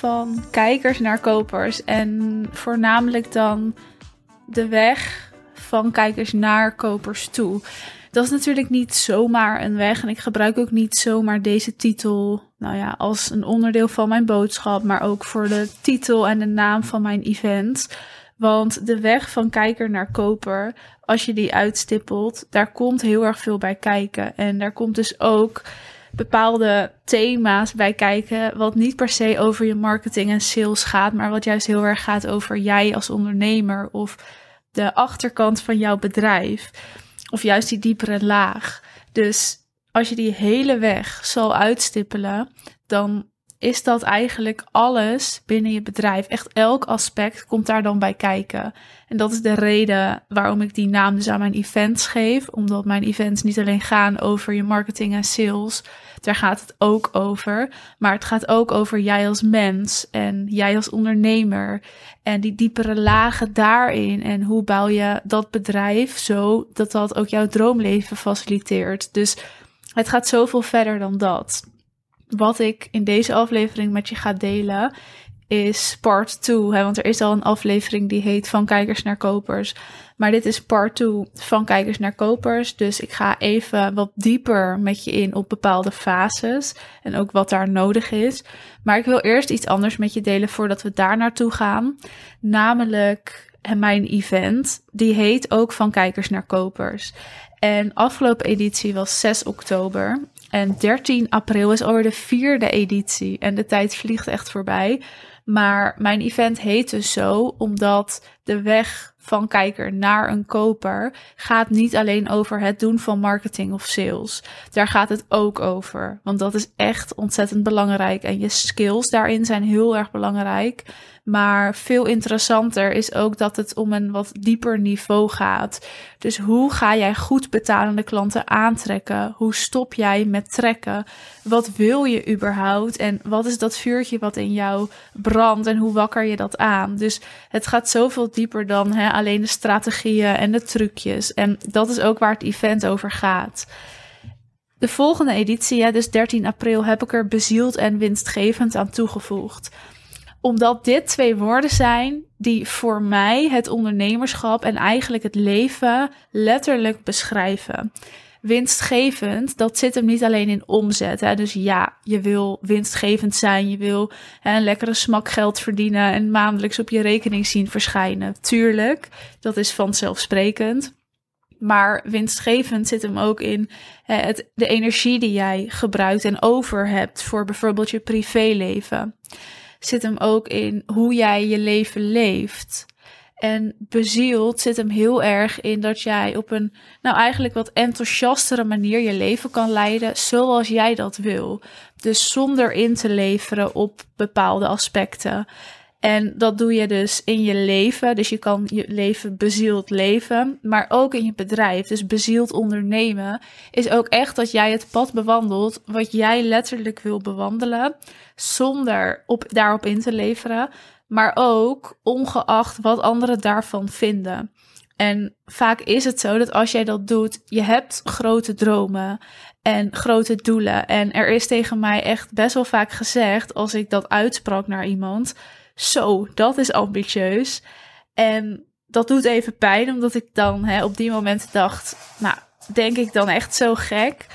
part 2 van kijkers naar kopers. En voornamelijk dan de weg van kijkers naar kopers toe. Dat is natuurlijk niet zomaar een weg. En ik gebruik ook niet zomaar deze titel nou ja, als een onderdeel van mijn boodschap. Maar ook voor de titel en de naam van mijn event. Want de weg van kijker naar koper, als je die uitstippelt, daar komt heel erg veel bij kijken. En daar komt dus ook bepaalde thema's bij kijken, wat niet per se over je marketing en sales gaat, maar wat juist heel erg gaat over jij als ondernemer of de achterkant van jouw bedrijf, of juist die diepere laag. Dus als je die hele weg zal uitstippelen, dan is dat eigenlijk alles binnen je bedrijf. Echt elk aspect komt daar dan bij kijken. En dat is de reden waarom ik die naam dus aan mijn events geef. Omdat mijn events niet alleen gaan over je marketing en sales. Daar gaat het ook over. Maar het gaat ook over jij als mens en jij als ondernemer. En die diepere lagen daarin. En hoe bouw je dat bedrijf zo dat dat ook jouw droomleven faciliteert. Dus het gaat zoveel verder dan dat wat ik in deze aflevering met je ga delen is part 2. Want er is al een aflevering die heet Van Kijkers naar Kopers. Maar dit is part 2 van Kijkers naar Kopers. Dus ik ga even wat dieper met je in op bepaalde fases. En ook wat daar nodig is. Maar ik wil eerst iets anders met je delen voordat we daar naartoe gaan. Namelijk mijn event. Die heet ook Van Kijkers naar Kopers. En afgelopen editie was 6 oktober. En 13 april is alweer de vierde editie. En de tijd vliegt echt voorbij. Maar mijn event heet dus zo omdat de weg van kijker naar een koper gaat niet alleen over het doen van marketing of sales. Daar gaat het ook over. Want dat is echt ontzettend belangrijk. En je skills daarin zijn heel erg belangrijk. Maar veel interessanter is ook dat het om een wat dieper niveau gaat. Dus hoe ga jij goed betalende klanten aantrekken? Hoe stop jij met trekken? Wat wil je überhaupt? En wat is dat vuurtje wat in jou brandt? En hoe wakker je dat aan? Dus het gaat zoveel dieper dan hè, alleen de strategieën en de trucjes. En dat is ook waar het event over gaat. De volgende editie, dus 13 april, heb ik er bezield en winstgevend aan toegevoegd omdat dit twee woorden zijn die voor mij het ondernemerschap en eigenlijk het leven letterlijk beschrijven. Winstgevend, dat zit hem niet alleen in omzet. Hè? Dus ja, je wil winstgevend zijn, je wil hè, een lekkere smak geld verdienen en maandelijks op je rekening zien verschijnen. Tuurlijk, dat is vanzelfsprekend. Maar winstgevend zit hem ook in hè, het, de energie die jij gebruikt en over hebt voor bijvoorbeeld je privéleven zit hem ook in hoe jij je leven leeft. En bezield zit hem heel erg in dat jij op een, nou eigenlijk wat enthousiastere manier je leven kan leiden zoals jij dat wil. Dus zonder in te leveren op bepaalde aspecten. En dat doe je dus in je leven. Dus je kan je leven bezield leven, maar ook in je bedrijf. Dus bezield ondernemen is ook echt dat jij het pad bewandelt wat jij letterlijk wil bewandelen, zonder op, daarop in te leveren, maar ook ongeacht wat anderen daarvan vinden. En vaak is het zo dat als jij dat doet, je hebt grote dromen en grote doelen. En er is tegen mij echt best wel vaak gezegd, als ik dat uitsprak naar iemand, zo, dat is ambitieus. En dat doet even pijn, omdat ik dan hè, op die moment dacht, nou, denk ik dan echt zo gek.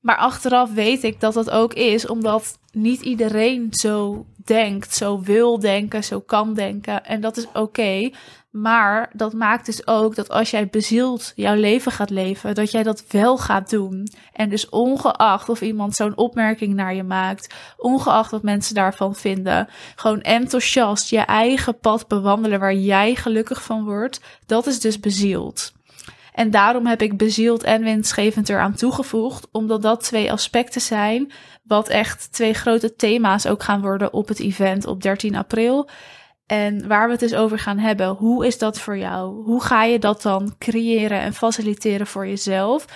Maar achteraf weet ik dat dat ook is, omdat niet iedereen zo denkt, zo wil denken, zo kan denken. En dat is oké. Maar dat maakt dus ook dat als jij bezield jouw leven gaat leven, dat jij dat wel gaat doen. En dus ongeacht of iemand zo'n opmerking naar je maakt, ongeacht wat mensen daarvan vinden, gewoon enthousiast je eigen pad bewandelen waar jij gelukkig van wordt, dat is dus bezield. En daarom heb ik bezield en winstgevend eraan toegevoegd, omdat dat twee aspecten zijn, wat echt twee grote thema's ook gaan worden op het event op 13 april. En waar we het dus over gaan hebben, hoe is dat voor jou? Hoe ga je dat dan creëren en faciliteren voor jezelf?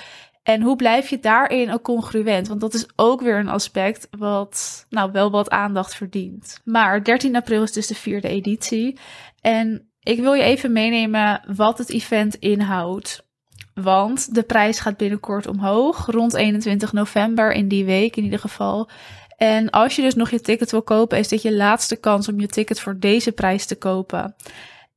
En hoe blijf je daarin ook congruent? Want dat is ook weer een aspect wat nou wel wat aandacht verdient. Maar 13 april is dus de vierde editie. En ik wil je even meenemen wat het event inhoudt. Want de prijs gaat binnenkort omhoog, rond 21 november in die week in ieder geval. En als je dus nog je ticket wil kopen, is dit je laatste kans om je ticket voor deze prijs te kopen.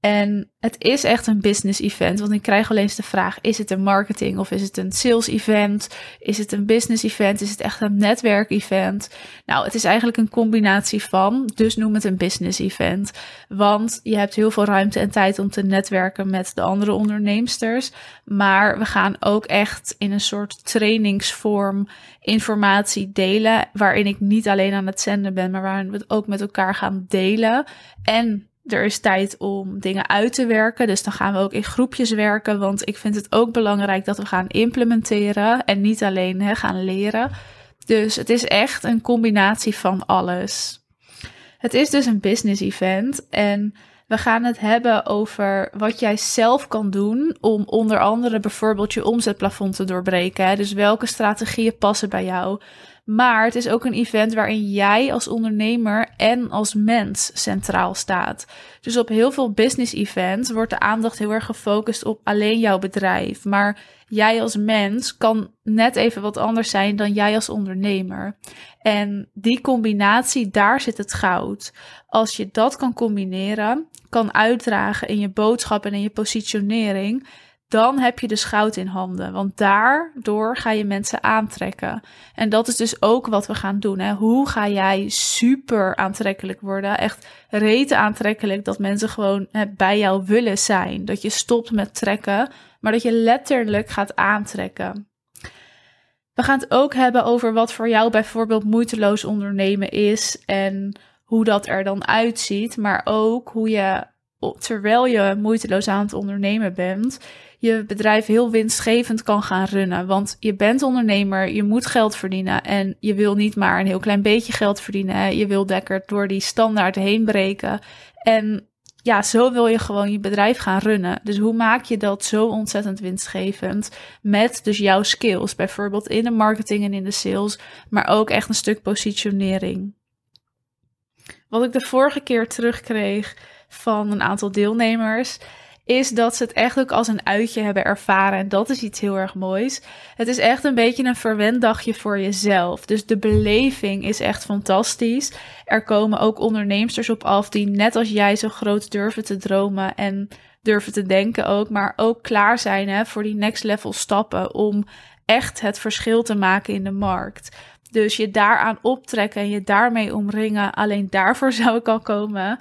En het is echt een business event, want ik krijg wel eens de vraag: is het een marketing of is het een sales event? Is het een business event? Is het echt een netwerk event? Nou, het is eigenlijk een combinatie van, dus noem het een business event. Want je hebt heel veel ruimte en tijd om te netwerken met de andere onderneemsters. Maar we gaan ook echt in een soort trainingsvorm informatie delen, waarin ik niet alleen aan het zenden ben, maar waarin we het ook met elkaar gaan delen. En er is tijd om dingen uit te werken. Dus dan gaan we ook in groepjes werken. Want ik vind het ook belangrijk dat we gaan implementeren. En niet alleen hè, gaan leren. Dus het is echt een combinatie van alles. Het is dus een business event. En we gaan het hebben over wat jij zelf kan doen om onder andere bijvoorbeeld je omzetplafond te doorbreken. Dus welke strategieën passen bij jou? Maar het is ook een event waarin jij als ondernemer en als mens centraal staat. Dus op heel veel business events wordt de aandacht heel erg gefocust op alleen jouw bedrijf. Maar jij als mens kan net even wat anders zijn dan jij als ondernemer. En die combinatie, daar zit het goud. Als je dat kan combineren, kan uitdragen in je boodschap en in je positionering dan heb je de schout in handen. Want daardoor ga je mensen aantrekken. En dat is dus ook wat we gaan doen. Hè? Hoe ga jij super aantrekkelijk worden? Echt rete aantrekkelijk dat mensen gewoon bij jou willen zijn. Dat je stopt met trekken, maar dat je letterlijk gaat aantrekken. We gaan het ook hebben over wat voor jou bijvoorbeeld moeiteloos ondernemen is en hoe dat er dan uitziet, maar ook hoe je terwijl je moeiteloos aan het ondernemen bent, je bedrijf heel winstgevend kan gaan runnen. Want je bent ondernemer, je moet geld verdienen en je wil niet maar een heel klein beetje geld verdienen. Je wil lekker door die standaard heen breken. En ja, zo wil je gewoon je bedrijf gaan runnen. Dus hoe maak je dat zo ontzettend winstgevend met dus jouw skills, bijvoorbeeld in de marketing en in de sales, maar ook echt een stuk positionering. Wat ik de vorige keer terugkreeg van een aantal deelnemers is dat ze het echt ook als een uitje hebben ervaren. En dat is iets heel erg moois. Het is echt een beetje een verwend dagje voor jezelf. Dus de beleving is echt fantastisch. Er komen ook onderneemsters op af die net als jij zo groot durven te dromen en durven te denken ook. Maar ook klaar zijn hè, voor die next level stappen om echt het verschil te maken in de markt. Dus je daaraan optrekken en je daarmee omringen, alleen daarvoor zou ik al komen.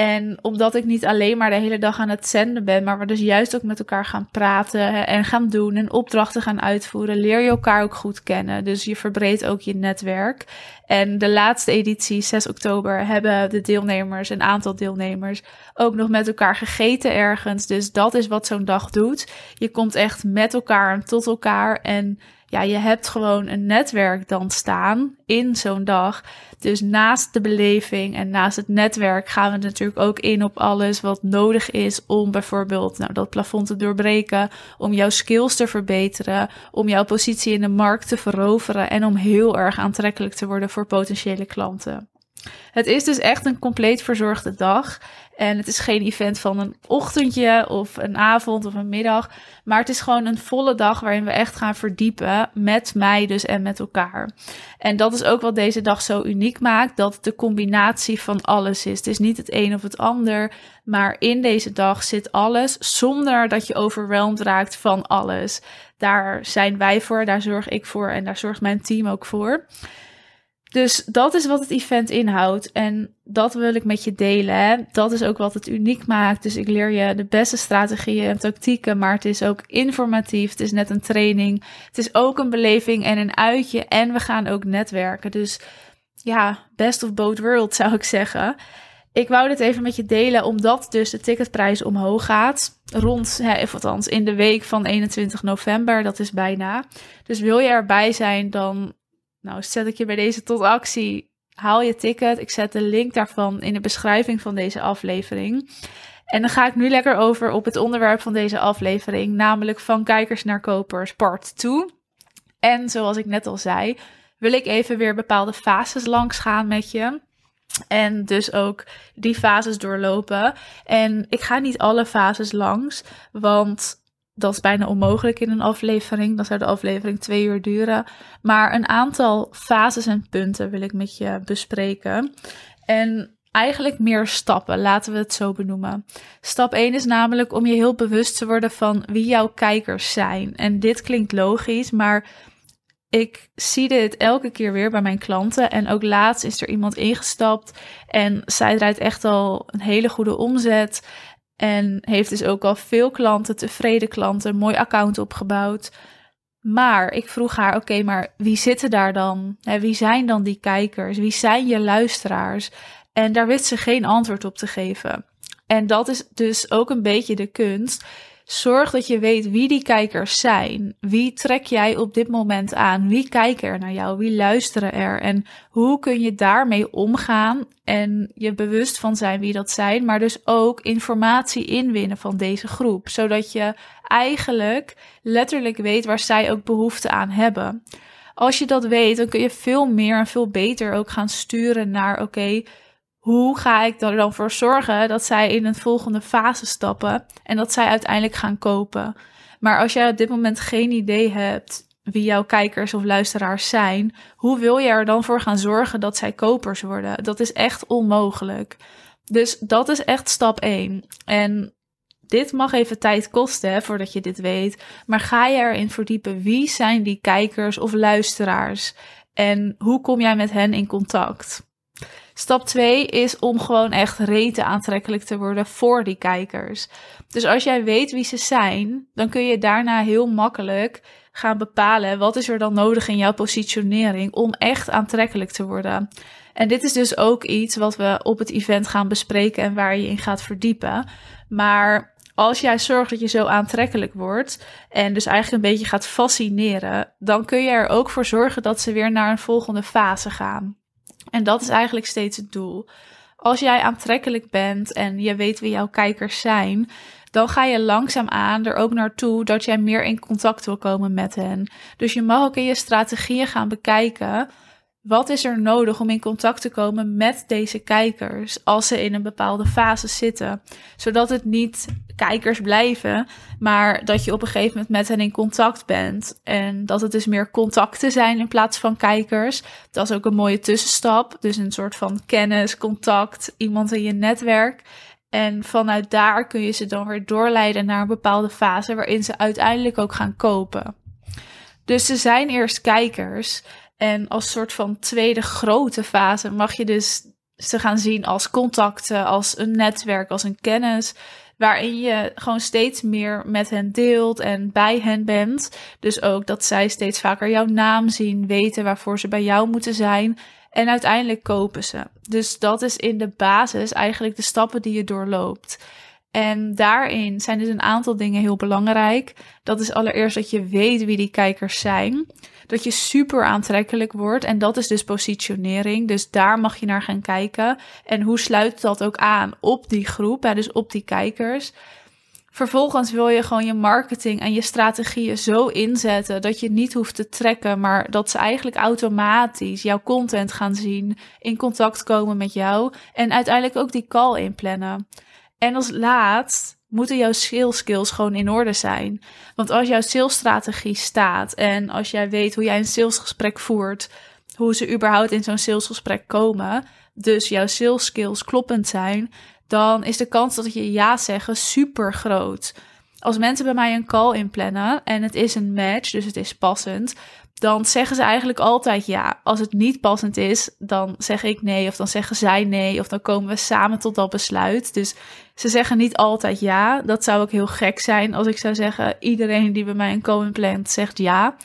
En omdat ik niet alleen maar de hele dag aan het zenden ben, maar we dus juist ook met elkaar gaan praten en gaan doen en opdrachten gaan uitvoeren, leer je elkaar ook goed kennen. Dus je verbreedt ook je netwerk. En de laatste editie, 6 oktober, hebben de deelnemers, een aantal deelnemers, ook nog met elkaar gegeten ergens. Dus dat is wat zo'n dag doet. Je komt echt met elkaar tot elkaar en ja, je hebt gewoon een netwerk dan staan in zo'n dag. Dus naast de beleving en naast het netwerk gaan we natuurlijk ook in op alles wat nodig is om bijvoorbeeld nou, dat plafond te doorbreken, om jouw skills te verbeteren, om jouw positie in de markt te veroveren en om heel erg aantrekkelijk te worden voor potentiële klanten. Het is dus echt een compleet verzorgde dag. En het is geen event van een ochtendje of een avond of een middag. Maar het is gewoon een volle dag waarin we echt gaan verdiepen. Met mij dus en met elkaar. En dat is ook wat deze dag zo uniek maakt. Dat het de combinatie van alles is. Het is niet het een of het ander. Maar in deze dag zit alles zonder dat je overweldigd raakt van alles. Daar zijn wij voor, daar zorg ik voor en daar zorgt mijn team ook voor. Dus dat is wat het event inhoudt. En dat wil ik met je delen. Dat is ook wat het uniek maakt. Dus ik leer je de beste strategieën en tactieken. Maar het is ook informatief. Het is net een training. Het is ook een beleving en een uitje. En we gaan ook netwerken. Dus ja, best of both worlds zou ik zeggen. Ik wou dit even met je delen, omdat dus de ticketprijs omhoog gaat. Rond, hè, of althans in de week van 21 november, dat is bijna. Dus wil je erbij zijn, dan nou, zet ik je bij deze tot actie. Haal je ticket. Ik zet de link daarvan in de beschrijving van deze aflevering. En dan ga ik nu lekker over op het onderwerp van deze aflevering, namelijk van kijkers naar kopers, part 2. En zoals ik net al zei, wil ik even weer bepaalde fases langs gaan met je. En dus ook die fases doorlopen. En ik ga niet alle fases langs, want dat is bijna onmogelijk in een aflevering. Dan zou de aflevering twee uur duren. Maar een aantal fases en punten wil ik met je bespreken. En eigenlijk meer stappen, laten we het zo benoemen. Stap 1 is namelijk om je heel bewust te worden van wie jouw kijkers zijn. En dit klinkt logisch, maar ik zie dit elke keer weer bij mijn klanten. En ook laatst is er iemand ingestapt en zij draait echt al een hele goede omzet. En heeft dus ook al veel klanten, tevreden klanten, mooi account opgebouwd. Maar ik vroeg haar: oké, maar wie zitten daar dan? wie zijn dan die kijkers? Wie zijn je luisteraars? En daar wist ze geen antwoord op te geven. En dat is dus ook een beetje de kunst. Zorg dat je weet wie die kijkers zijn. Wie trek jij op dit moment aan? Wie kijken er naar jou? Wie luisteren er? En hoe kun je daarmee omgaan en je bewust van zijn wie dat zijn, maar dus ook informatie inwinnen van deze groep, zodat je eigenlijk letterlijk weet waar zij ook behoefte aan hebben. Als je dat weet, dan kun je veel meer en veel beter ook gaan sturen naar oké, hoe ga ik er dan voor zorgen dat zij in een volgende fase stappen en dat zij uiteindelijk gaan kopen? Maar als jij op dit moment geen idee hebt wie jouw kijkers of luisteraars zijn, hoe wil je er dan voor gaan zorgen dat zij kopers worden? Dat is echt onmogelijk. Dus dat is echt stap 1. En dit mag even tijd kosten voordat je dit weet. Maar ga je erin verdiepen wie zijn die kijkers of luisteraars? En hoe kom jij met hen in contact? Stap 2 is om gewoon echt rete aantrekkelijk te worden voor die kijkers. Dus als jij weet wie ze zijn, dan kun je daarna heel makkelijk gaan bepalen wat is er dan nodig in jouw positionering om echt aantrekkelijk te worden. En dit is dus ook iets wat we op het event gaan bespreken en waar je in gaat verdiepen. Maar als jij zorgt dat je zo aantrekkelijk wordt en dus eigenlijk een beetje gaat fascineren, dan kun je er ook voor zorgen dat ze weer naar een volgende fase gaan. En dat is eigenlijk steeds het doel. Als jij aantrekkelijk bent en je weet wie jouw kijkers zijn, dan ga je langzaamaan er ook naartoe dat jij meer in contact wil komen met hen. Dus je mag ook in je strategieën gaan bekijken wat is er nodig om in contact te komen met deze kijkers als ze in een bepaalde fase zitten? Zodat het niet kijkers blijven, maar dat je op een gegeven moment met hen in contact bent. En dat het dus meer contacten zijn in plaats van kijkers. Dat is ook een mooie tussenstap. Dus een soort van kennis, contact, iemand in je netwerk. En vanuit daar kun je ze dan weer doorleiden naar een bepaalde fase waarin ze uiteindelijk ook gaan kopen. Dus ze zijn eerst kijkers. En als soort van tweede grote fase mag je dus ze gaan zien als contacten, als een netwerk, als een kennis. Waarin je gewoon steeds meer met hen deelt en bij hen bent. Dus ook dat zij steeds vaker jouw naam zien, weten waarvoor ze bij jou moeten zijn. En uiteindelijk kopen ze. Dus dat is in de basis eigenlijk de stappen die je doorloopt. En daarin zijn dus een aantal dingen heel belangrijk. Dat is allereerst dat je weet wie die kijkers zijn. Dat je super aantrekkelijk wordt. En dat is dus positionering. Dus daar mag je naar gaan kijken. En hoe sluit dat ook aan op die groep, dus op die kijkers. Vervolgens wil je gewoon je marketing en je strategieën zo inzetten dat je niet hoeft te trekken, maar dat ze eigenlijk automatisch jouw content gaan zien, in contact komen met jou en uiteindelijk ook die call inplannen. En als laatst moeten jouw sales skills gewoon in orde zijn. Want als jouw salesstrategie staat en als jij weet hoe jij een salesgesprek voert, hoe ze überhaupt in zo'n salesgesprek komen, dus jouw sales skills kloppend zijn, dan is de kans dat je ja zeggen super groot. Als mensen bij mij een call inplannen en het is een match, dus het is passend, dan zeggen ze eigenlijk altijd ja. Als het niet passend is, dan zeg ik nee of dan zeggen zij nee of dan komen we samen tot dat besluit. Dus ze zeggen niet altijd ja. Dat zou ook heel gek zijn als ik zou zeggen iedereen die bij mij een call plant zegt ja.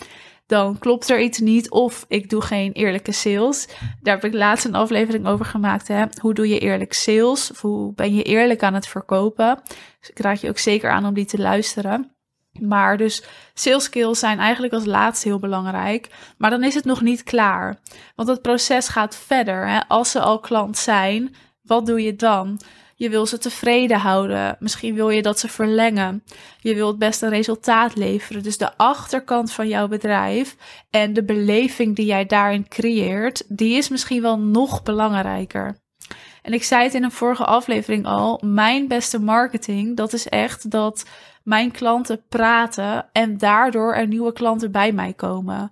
Dan klopt er iets niet of ik doe geen eerlijke sales. Daar heb ik laatst een aflevering over gemaakt. Hè? Hoe doe je eerlijk sales? Of hoe ben je eerlijk aan het verkopen? Dus ik raad je ook zeker aan om die te luisteren. Maar dus sales skills zijn eigenlijk als laatste heel belangrijk. Maar dan is het nog niet klaar. Want het proces gaat verder. Hè? Als ze al klant zijn, wat doe je dan? Je wil ze tevreden houden. Misschien wil je dat ze verlengen. Je wil het beste resultaat leveren. Dus de achterkant van jouw bedrijf en de beleving die jij daarin creëert, die is misschien wel nog belangrijker. En ik zei het in een vorige aflevering al: mijn beste marketing, dat is echt dat mijn klanten praten en daardoor er nieuwe klanten bij mij komen.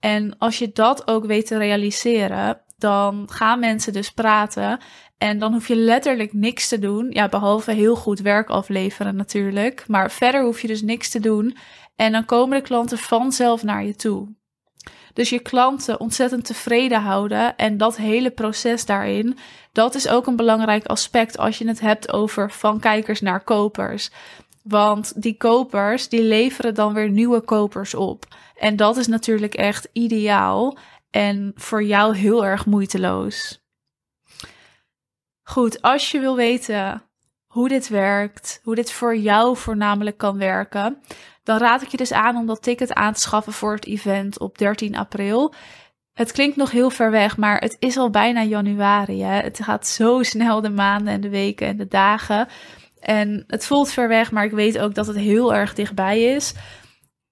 En als je dat ook weet te realiseren, dan gaan mensen dus praten. En dan hoef je letterlijk niks te doen. Ja, behalve heel goed werk afleveren natuurlijk. Maar verder hoef je dus niks te doen. En dan komen de klanten vanzelf naar je toe. Dus je klanten ontzettend tevreden houden en dat hele proces daarin, dat is ook een belangrijk aspect als je het hebt over van kijkers naar kopers. Want die kopers, die leveren dan weer nieuwe kopers op. En dat is natuurlijk echt ideaal en voor jou heel erg moeiteloos. Goed, als je wil weten hoe dit werkt, hoe dit voor jou voornamelijk kan werken, dan raad ik je dus aan om dat ticket aan te schaffen voor het event op 13 april. Het klinkt nog heel ver weg, maar het is al bijna januari. Hè? Het gaat zo snel de maanden en de weken en de dagen. En het voelt ver weg, maar ik weet ook dat het heel erg dichtbij is.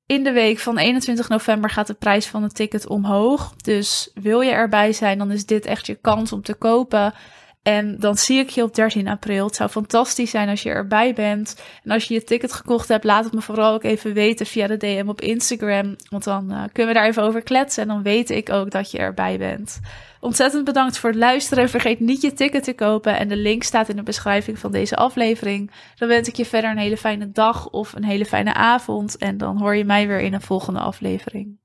In de week van 21 november gaat de prijs van het ticket omhoog. Dus wil je erbij zijn, dan is dit echt je kans om te kopen. En dan zie ik je op 13 april. Het zou fantastisch zijn als je erbij bent. En als je je ticket gekocht hebt, laat het me vooral ook even weten via de DM op Instagram. Want dan uh, kunnen we daar even over kletsen. En dan weet ik ook dat je erbij bent. Ontzettend bedankt voor het luisteren. Vergeet niet je ticket te kopen. En de link staat in de beschrijving van deze aflevering. Dan wens ik je verder een hele fijne dag of een hele fijne avond. En dan hoor je mij weer in een volgende aflevering.